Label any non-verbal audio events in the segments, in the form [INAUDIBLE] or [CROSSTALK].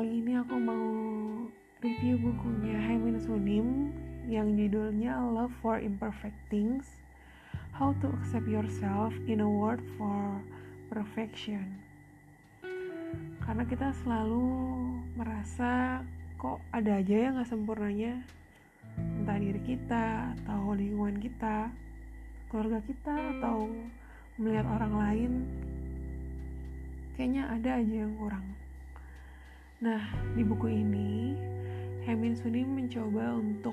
Kali ini aku mau review bukunya Haimin Sunim yang judulnya Love for Imperfect Things How to Accept Yourself in a World for Perfection. Karena kita selalu merasa kok ada aja yang gak sempurnanya. Entah diri kita atau lingkungan kita Keluarga kita atau melihat orang lain. Kayaknya ada aja yang kurang Nah, di buku ini, Hemin Sunim mencoba untuk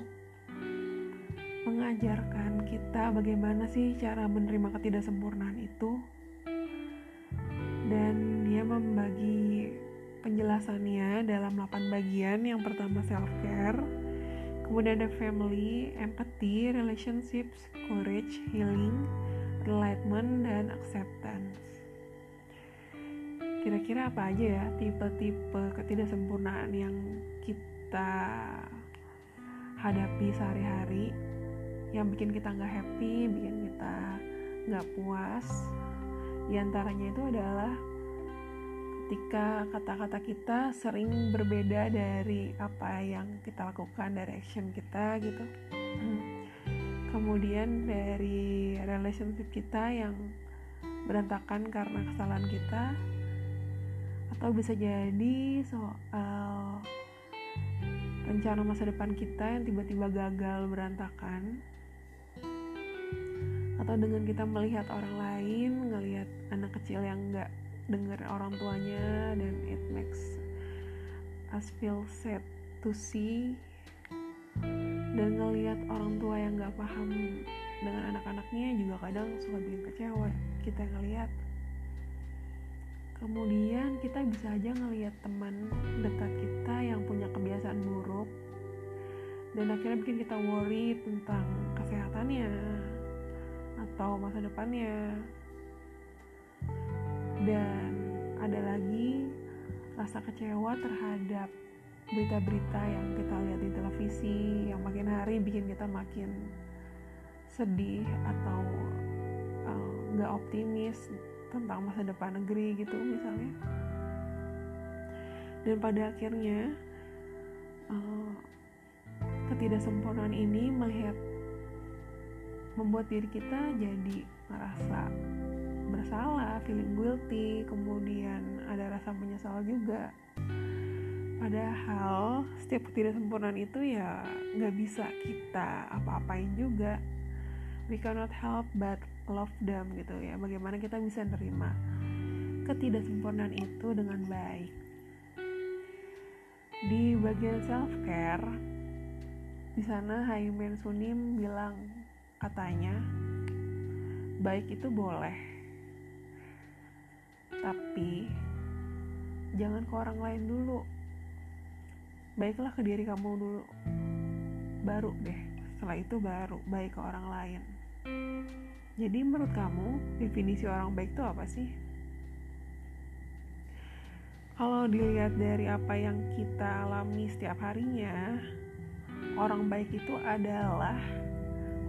mengajarkan kita bagaimana sih cara menerima ketidaksempurnaan itu. Dan dia membagi penjelasannya dalam 8 bagian. Yang pertama self-care, kemudian ada family, empathy, relationships, courage, healing, enlightenment, dan acceptance kira-kira apa aja ya tipe-tipe ketidaksempurnaan yang kita hadapi sehari-hari yang bikin kita nggak happy, bikin kita nggak puas. Di antaranya itu adalah ketika kata-kata kita sering berbeda dari apa yang kita lakukan, dari action kita gitu. Kemudian dari relationship kita yang berantakan karena kesalahan kita, atau bisa jadi soal rencana masa depan kita yang tiba-tiba gagal berantakan. Atau dengan kita melihat orang lain ngelihat anak kecil yang nggak dengar orang tuanya dan it makes us feel sad to see. Dan ngelihat orang tua yang nggak paham dengan anak-anaknya juga kadang suka bikin kecewa. Kita ngelihat kemudian kita bisa aja ngelihat teman dekat kita yang punya kebiasaan buruk. Dan akhirnya bikin kita worry tentang kesehatannya atau masa depannya. Dan ada lagi rasa kecewa terhadap berita-berita yang kita lihat di televisi yang makin hari bikin kita makin sedih atau eh, nggak uh, optimis tentang masa depan negeri gitu misalnya dan pada akhirnya uh, ketidaksempurnaan ini melihat membuat diri kita jadi merasa bersalah, feeling guilty, kemudian ada rasa menyesal juga. Padahal setiap ketidaksempurnaan itu ya nggak bisa kita apa-apain juga. We cannot help but love them gitu ya. Bagaimana kita bisa nerima ketidaksempurnaan itu dengan baik. Di bagian self care di sana Haimen Sunim bilang katanya baik itu boleh tapi jangan ke orang lain dulu. Baiklah ke diri kamu dulu baru deh. Setelah itu baru baik ke orang lain jadi menurut kamu definisi orang baik itu apa sih? Kalau dilihat dari apa yang kita alami setiap harinya, orang baik itu adalah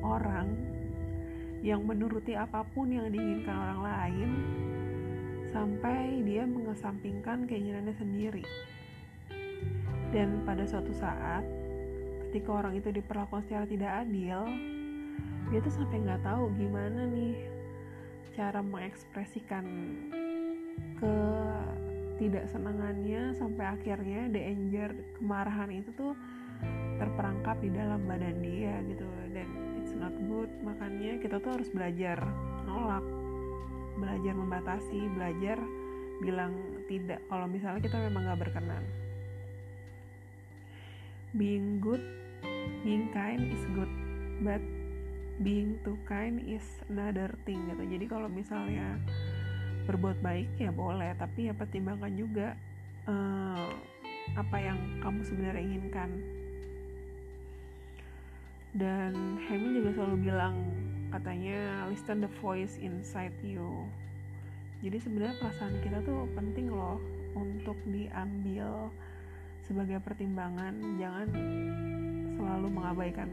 orang yang menuruti apa pun yang diinginkan orang lain sampai dia mengesampingkan keinginannya sendiri. Dan pada suatu saat, ketika orang itu diperlakukan secara tidak adil, dia tuh sampai nggak tahu gimana nih cara mengekspresikan ke tidak senangannya sampai akhirnya the anger kemarahan itu tuh terperangkap di dalam badan dia gitu. Dan it's not good. Makanya kita tuh harus belajar nolak belajar membatasi belajar bilang tidak kalau misalnya kita memang gak berkenan. Being good being kind is good but being too kind is another thing gitu. Jadi kalau misalnya berbuat baik ya boleh tapi ya pertimbangkan juga uh, apa yang kamu sebenarnya inginkan. Dan Hemi juga selalu bilang katanya listen the voice inside you. Jadi sebenarnya perasaan kita tuh penting loh untuk diambil sebagai pertimbangan. Jangan selalu mengabaikan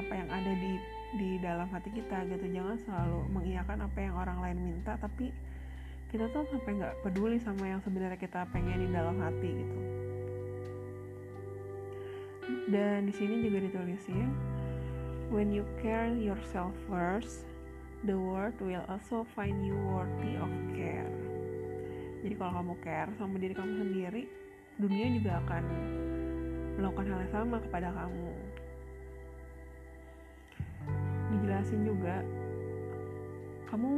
apa yang ada di di dalam hati kita gitu. Jangan selalu mengiyakan apa yang orang lain minta tapi kita tuh sampai nggak peduli sama yang sebenarnya kita pengen di dalam hati gitu. Dan di sini juga ditulisin when you care yourself first the world will also find you worthy of care. Jadi kalau kamu care sama diri kamu sendiri dunia juga akan melakukan hal yang sama kepada kamu dijelasin juga kamu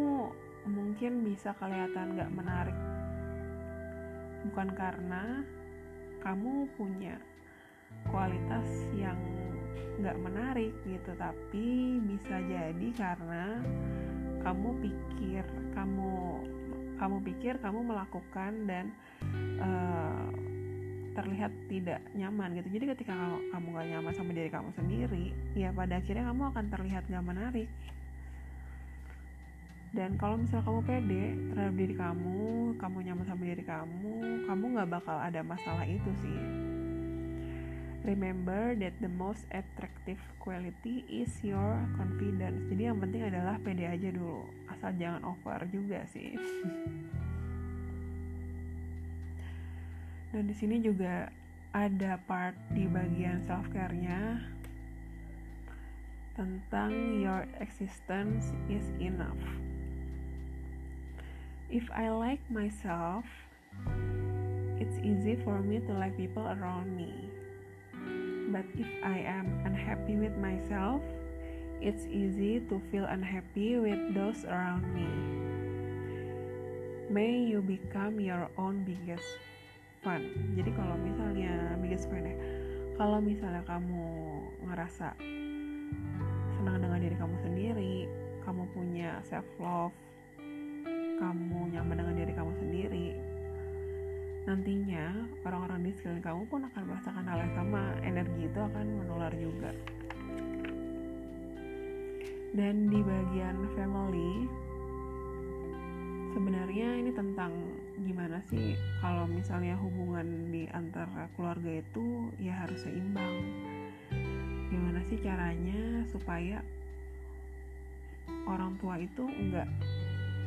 mungkin bisa kelihatan gak menarik. Bukan karena kamu punya kualitas yang gak menarik gitu tapi bisa jadi karena kamu pikir kamu kamu pikir kamu melakukan dan uh, terlihat tidak nyaman gitu. Jadi ketika kamu, gak nyaman sama diri kamu sendiri ya pada akhirnya kamu akan terlihat gak menarik. Dan kalau misal kamu pede terhadap diri kamu kamu nyaman sama diri kamu kamu gak bakal ada masalah itu sih. Remember that the most attractive quality is your confidence. Jadi yang penting adalah pede aja dulu asal jangan over juga sih [LAUGHS] dan di sini juga ada part di bagian self care-nya tentang your existence is enough. If I like myself, it's easy for me to like people around me. But if I am unhappy with myself, it's easy to feel unhappy with those around me. May you become your own biggest fun. Jadi kalau misalnya biggest fun ya. Kalau misalnya kamu ngerasa senang dengan diri kamu sendiri kamu punya self love kamu nyaman dengan diri kamu sendiri nantinya orang-orang di sekeliling kamu pun akan merasakan hal yang sama. Energi itu akan menular juga. Dan di bagian family sebenarnya ini tentang gimana sih? Kalau misalnya hubungan di antara keluarga itu ya harus seimbang. Gimana sih caranya supaya orang tua itu enggak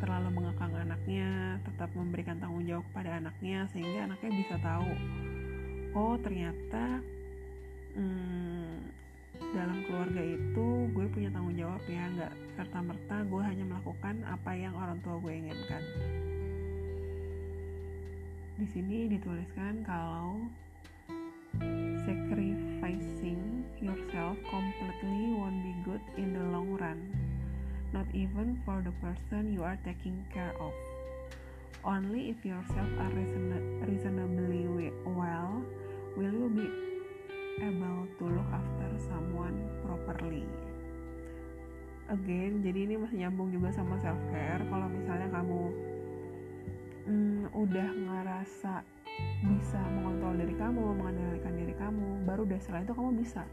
terlalu mengekang anaknya tetap memberikan tanggung jawab pada anaknya sehingga anaknya bisa tahu oh ternyata hmm, dalam keluarga itu gue punya tanggung jawab ya nggak serta merta gue hanya melakukan apa yang orang tua gue inginkan di sini dituliskan kalau sacrificing yourself completely won't be good in the long run. Not even for the person you are taking care of. Only if yourself are reasonably well will you be able to look after someone properly. Again jadi ini masih nyambung juga sama self care kalau misalnya kamu mm, udah ngerasa bisa mengontrol diri kamu mengendalikan diri kamu baru deh setelah itu kamu bisa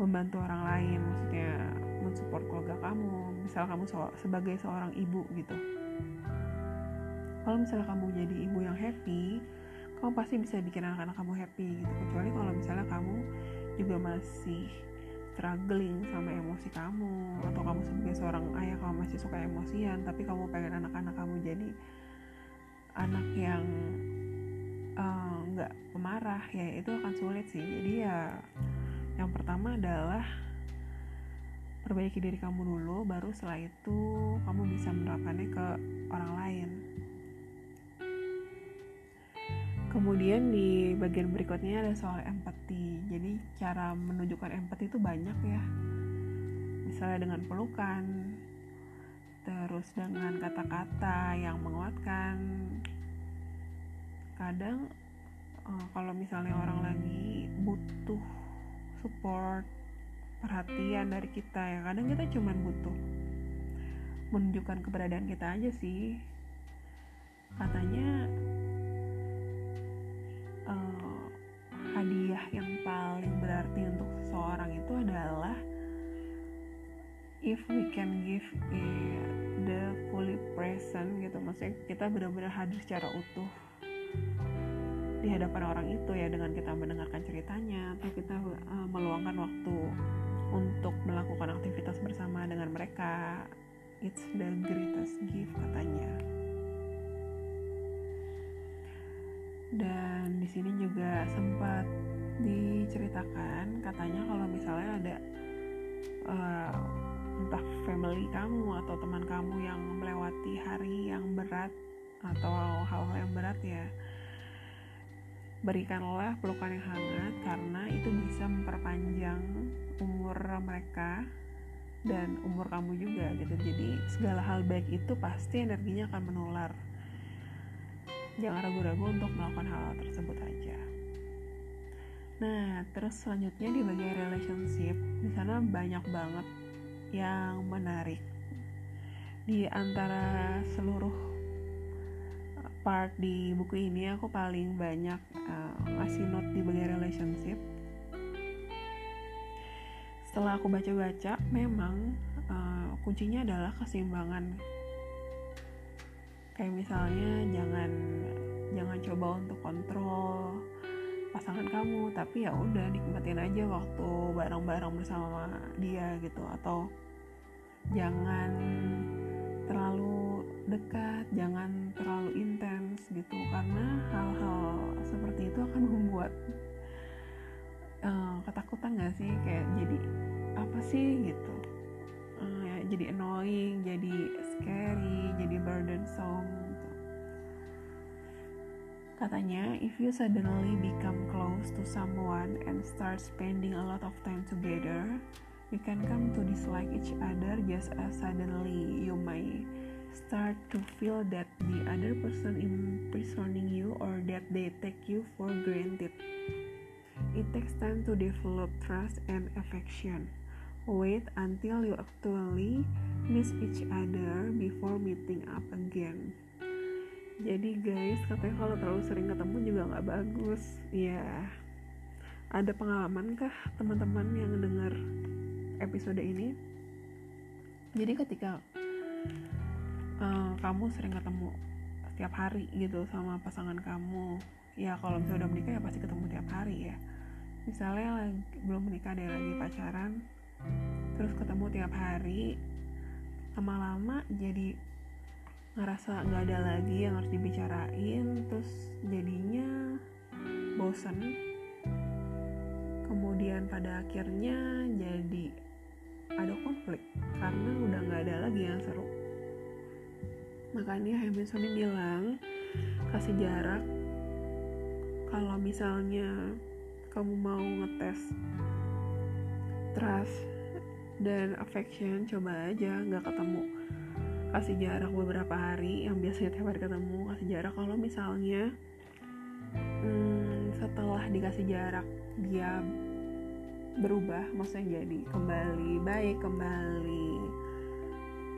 membantu orang lain maksudnya mensupport keluarga kamu misal kamu so sebagai seorang ibu gitu. Kalau misalnya kamu jadi ibu yang happy kamu pasti bisa bikin anak-anak kamu happy gitu. Kecuali kalau misalnya kamu juga masih struggling sama emosi kamu atau kamu sebagai seorang ayah kamu masih suka emosian tapi kamu pengen anak-anak kamu jadi anak yang eh, nggak uh, pemarah ya itu akan sulit sih jadi ya yang pertama adalah perbaiki diri kamu dulu baru setelah itu kamu bisa menerapkannya ke orang lain Kemudian di bagian berikutnya ada soal empati. Jadi cara menunjukkan empati itu banyak ya. Misalnya dengan pelukan, terus dengan kata-kata yang menguatkan. Kadang uh, kalau misalnya orang lagi butuh support, perhatian dari kita ya, kadang kita cuma butuh menunjukkan keberadaan kita aja sih. Katanya uh, hadiah yang paling berarti untuk seseorang itu adalah if we can give it the fully present gitu maksudnya kita benar-benar hadir secara utuh di hadapan orang itu ya dengan kita mendengarkan ceritanya atau kita uh, meluangkan waktu untuk melakukan aktivitas bersama dengan mereka. It's the greatest gift katanya. Dan di sini juga sempat diceritakan katanya kalau misalnya ada uh, entah family kamu atau teman kamu yang melewati hari yang berat atau hal-hal yang berat ya berikanlah pelukan yang hangat karena itu bisa memperpanjang umur mereka dan umur kamu juga gitu. Jadi segala hal baik itu pasti energinya akan menular. Jangan ragu-ragu untuk melakukan hal, hal tersebut aja. Nah terus selanjutnya di bagian relationship di sana banyak banget yang menarik. Di antara seluruh part di buku ini aku paling banyak uh, ngasih note di bagian relationship. Setelah aku baca-baca memang uh, kuncinya adalah keseimbangan. Kayak misalnya jangan jangan coba untuk kontrol pasangan kamu tapi ya udah nikmatin aja waktu bareng-bareng bersama dia gitu. Atau jangan terlalu dekat jangan terlalu intens gitu. Karena hal-hal seperti itu akan membuat uh, ketakutan gak sih? Kayak jadi apa sih gitu? Uh, ya, jadi annoying jadi scary jadi burdensome. gitu. Katanya if you suddenly become close to someone and start spending a lot of time together you can come to dislike each other just as suddenly you may start to feel that the other person imprisoning you or that they take you for granted It takes time to develop trust and affection. Wait until you actually miss each other before meeting up again. Jadi guys, katanya kalau terlalu sering ketemu juga nggak bagus. Ya, ada pengalaman kah teman-teman yang dengar episode ini? Jadi ketika uh, kamu sering ketemu setiap hari gitu sama pasangan kamu, ya kalau misalnya udah menikah ya pasti ketemu tiap hari ya misalnya lagi, belum menikah deh lagi pacaran terus ketemu tiap hari lama-lama jadi ngerasa nggak ada lagi yang harus dibicarain terus jadinya bosan kemudian pada akhirnya jadi ada konflik karena udah nggak ada lagi yang seru. Makanya Hamilton bilang kasih jarak. Kalau misalnya kamu mau ngetes trust dan affection coba aja nggak ketemu kasih jarak beberapa hari yang biasanya tiap hari ketemu kasih jarak. Kalau misalnya hmm, setelah dikasih jarak dia berubah maksudnya jadi kembali baik kembali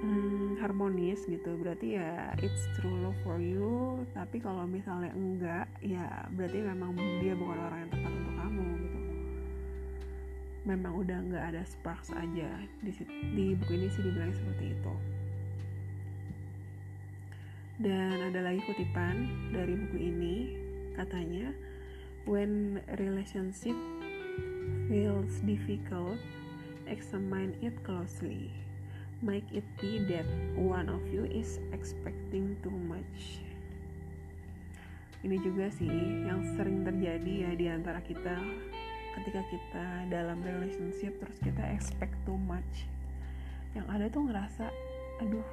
hmm, harmonis gitu berarti ya it's true love for you. Tapi kalau misalnya enggak ya berarti memang dia bukan orang yang tepat untuk kamu gitu. Memang udah nggak ada sparks aja di, di buku ini sih dibilang seperti itu dan ada lagi kutipan dari buku ini katanya when relationship feels difficult examine it closely. Make it be that one of you is expecting too much. Ini juga sih yang sering terjadi ya di antara kita ketika kita dalam relationship terus kita expect too much. Yang ada tuh ngerasa aduh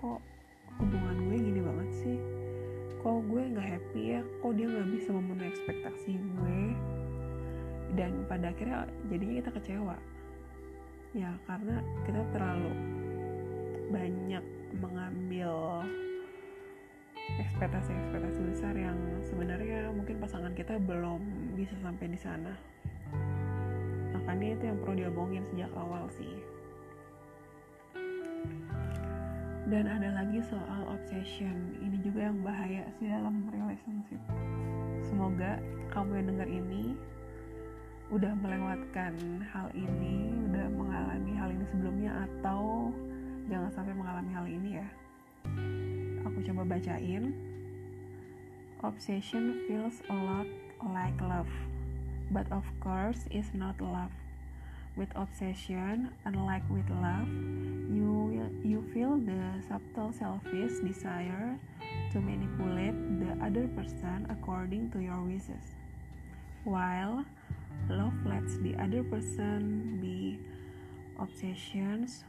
kok hubungan gue gini banget sih. Kok gue nggak happy ya? Kok dia nggak bisa memenuhi ekspektasi gue? Dan pada akhirnya jadinya kita kecewa. Ya karena kita terlalu banyak mengambil ekspektasi-ekspektasi besar yang sebenarnya mungkin pasangan kita belum bisa sampai di sana. Makanya itu yang perlu diomongin sejak awal sih dan ada lagi soal obsession. Ini juga yang bahaya sih dalam relationship. Semoga kamu yang dengar ini udah melewatkan hal ini udah mengalami hal ini sebelumnya atau jangan sampai mengalami hal ini ya. Aku coba bacain. Obsession feels a lot like love but of course is not love with obsession unlike with love you you feel the subtle selfish desire to manipulate the other person according to your wishes. While love lets the other person be obsessions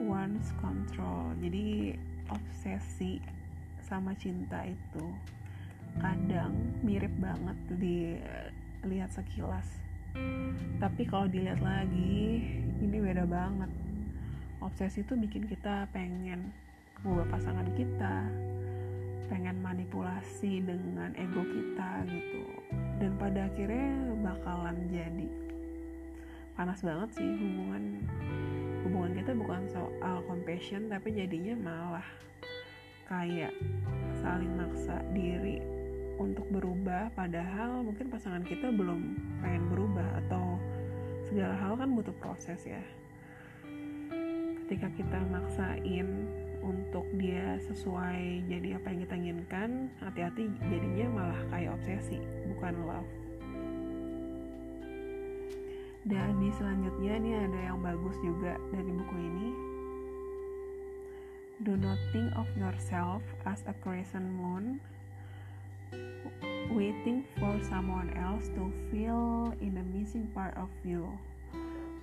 one's control. Jadi obsesi sama cinta itu kadang mirip banget dilihat sekilas tapi kalau dilihat lagi ini beda banget. Obsesi itu bikin kita pengen ngubah pasangan kita pengen manipulasi dengan ego kita gitu. Dan pada akhirnya bakalan jadi panas banget sih hubungan hubungan kita bukan soal compassion tapi jadinya malah kayak saling maksa diri untuk berubah padahal mungkin pasangan kita belum pengen berubah atau segala hal kan butuh proses ya. Ketika kita maksain untuk dia sesuai jadi apa yang kita inginkan hati-hati jadinya malah kayak obsesi bukan love. Dan di selanjutnya ini ada yang bagus juga dari buku ini. Do not think of yourself as a crescent moon waiting for someone else to fill in the missing part of you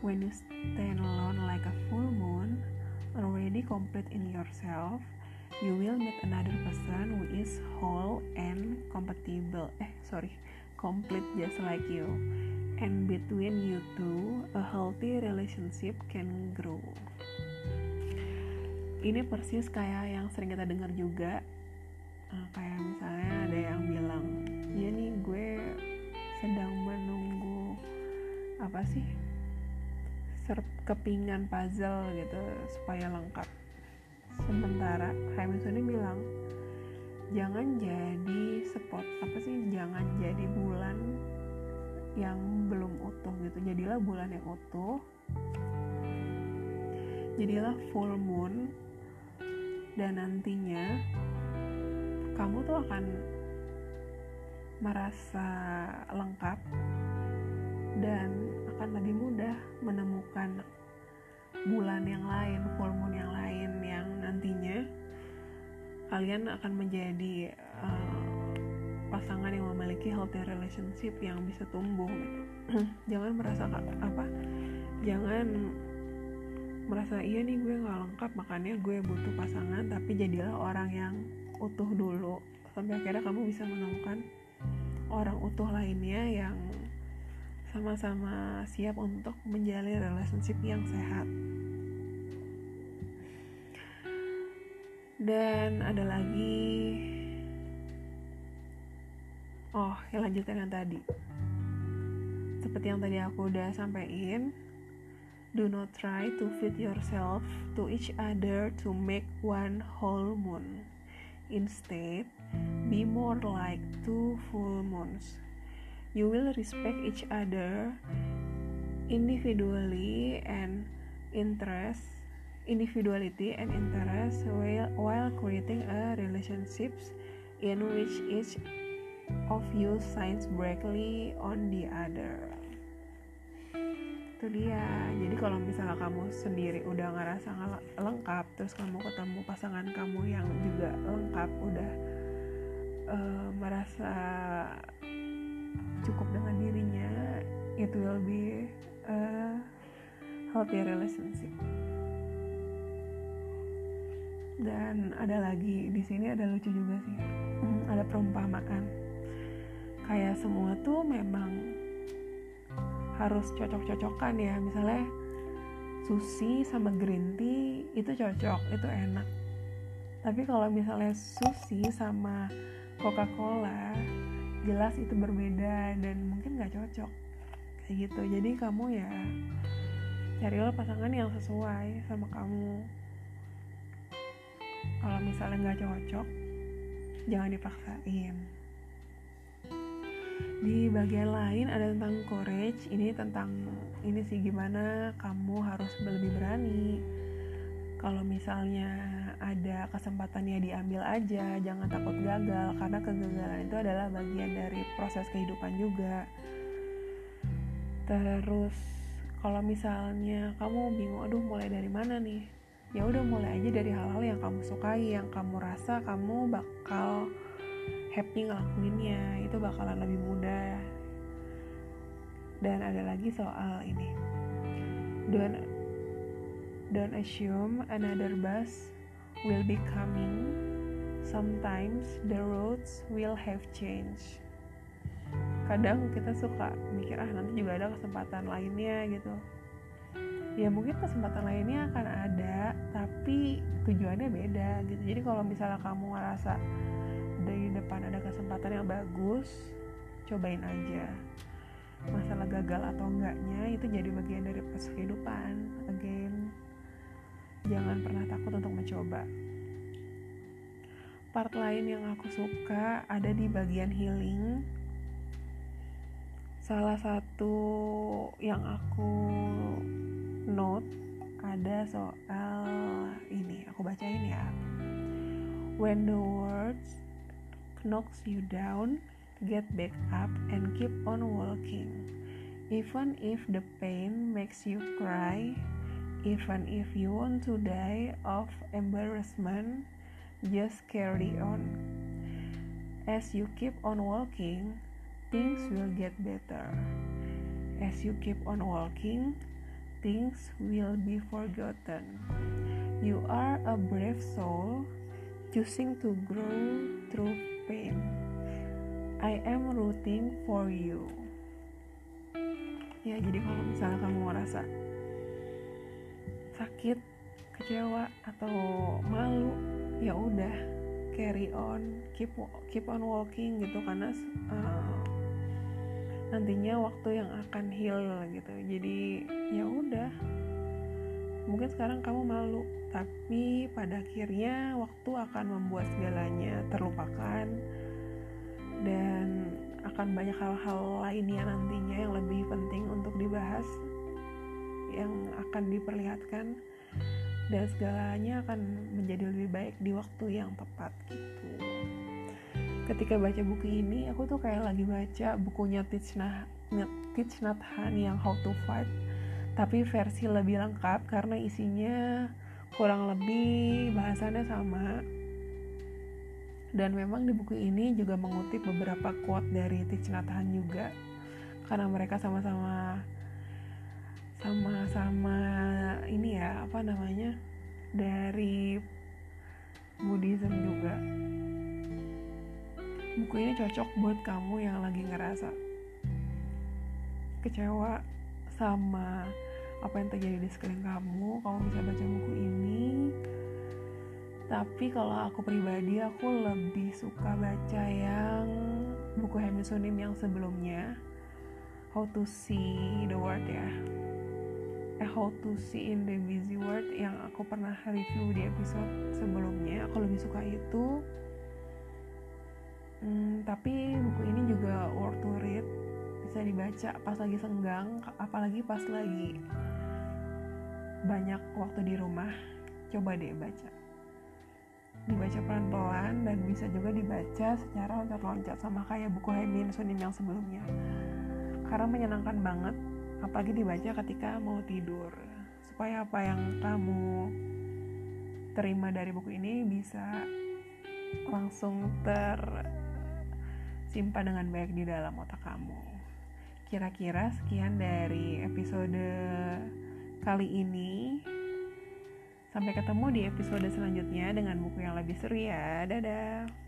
when you stand alone like a full moon, already complete in yourself, you will meet another person who is whole and compatible. Eh, sorry, complete just like you. And between you two, a healthy relationship can grow. Ini persis kayak yang sering kita dengar juga, uh, kayak misalnya apa sih? Kepingan puzzle gitu supaya lengkap. Sementara Hamilton ini bilang jangan jadi spot apa sih? Jangan jadi bulan yang belum utuh gitu. Jadilah bulan yang utuh. Jadilah full moon. Dan nantinya kamu tuh akan merasa lengkap dan akan lebih mudah menemukan bulan yang lain, full moon yang lain yang nantinya kalian akan menjadi uh, pasangan yang memiliki healthy relationship yang bisa tumbuh gitu. [CLEARS THROAT] jangan merasa apa jangan merasa iya nih gue nggak lengkap makanya gue butuh pasangan tapi jadilah orang yang utuh dulu sampai akhirnya kamu bisa menemukan orang utuh lainnya yang sama-sama siap untuk menjalin relationship yang sehat. Dan ada lagi Oh, yang lanjutan yang tadi. Seperti yang tadi aku udah sampaikan, do not try to fit yourself to each other to make one whole moon. Instead, be more like two full moons you will respect each other individually and interest individuality and interest while, while creating a relationships in which each of you shines brightly on the other. Itu dia. Jadi kalau misalnya kamu sendiri udah ngerasa lengkap terus kamu ketemu pasangan kamu yang juga lengkap udah uh, merasa cukup dengan dirinya it will be a healthy relationship. Dan ada lagi di sini ada lucu juga sih. Hmm, ada perumpamaan. Kayak semua tuh memang harus cocok-cocokan ya. Misalnya sushi sama green tea itu cocok itu enak. Tapi kalau misalnya sushi sama Coca-Cola jelas itu berbeda dan mungkin gak cocok. Kayak gitu. Jadi kamu ya carilah pasangan yang sesuai sama kamu. Kalau misalnya nggak cocok jangan dipaksain. Di bagian lain ada tentang courage. Ini tentang ini sih gimana kamu harus lebih berani. Kalau misalnya ada kesempatannya diambil aja jangan takut gagal karena kegagalan itu adalah bagian dari proses kehidupan juga. Terus kalau misalnya kamu bingung aduh mulai dari mana nih? Ya udah mulai aja dari hal-hal yang kamu sukai yang kamu rasa kamu bakal happy ngelakuinnya itu bakalan lebih mudah. Dan ada lagi soal ini. Don't don't assume another bus will be coming. Sometimes the roads will have changed. Kadang kita suka mikir ah nanti juga ada kesempatan lainnya gitu. Ya mungkin kesempatan lainnya akan ada tapi tujuannya beda gitu. Jadi kalau misalnya kamu ngerasa dari depan ada kesempatan yang bagus cobain aja. Masalah gagal atau enggaknya itu jadi bagian dari proses kehidupan again jangan pernah takut untuk mencoba. Part lain yang aku suka ada di bagian healing. Salah satu yang aku note ada soal ini aku bacain ya. When the words knocks you down get back up and keep on walking. Even if the pain makes you cry even if you want to die of embarrassment just carry on as you keep on walking things will get better as you keep on walking things will be forgotten. You are a brave soul choosing to grow through pain. I am rooting for you. Ya, jadi kalau misalnya kamu merasa sakit, kecewa atau malu, ya udah carry on, keep keep on walking gitu. Karena uh, nantinya waktu yang akan heal gitu. Jadi ya udah. Mungkin sekarang kamu malu tapi pada akhirnya waktu akan membuat segalanya terlupakan. Dan akan banyak hal-hal lainnya nantinya yang lebih penting untuk dibahas yang akan diperlihatkan dan segalanya akan menjadi lebih baik di waktu yang tepat gitu. Ketika baca buku ini aku tuh kayak lagi baca bukunya Teach Han yang How to Fight tapi versi lebih lengkap karena isinya kurang lebih bahasannya sama. Dan memang di buku ini juga mengutip beberapa quote dari Teach Not Han juga karena mereka sama-sama sama-sama ini ya apa namanya dari Buddhism juga. Buku ini cocok buat kamu yang lagi ngerasa kecewa sama apa yang terjadi di sekeliling kamu kamu bisa baca buku ini. Tapi kalau aku pribadi aku lebih suka baca yang buku Hemi Sunim yang sebelumnya. How to See the World ya eh, How to See in the Busy World yang aku pernah review di episode sebelumnya aku lebih suka itu Hmm, tapi buku ini juga worth to read, bisa dibaca pas lagi senggang, apalagi pas lagi banyak waktu di rumah. Coba deh baca. Dibaca pelan-pelan dan bisa juga dibaca secara loncat-loncat sama kayak buku Hemin Sunim yang sebelumnya. Karena menyenangkan banget, apalagi dibaca ketika mau tidur. Supaya apa yang kamu terima dari buku ini bisa langsung ter simpan dengan baik di dalam otak kamu. Kira-kira sekian dari episode kali ini. Sampai ketemu di episode selanjutnya dengan buku yang lebih seru ya. Dadah.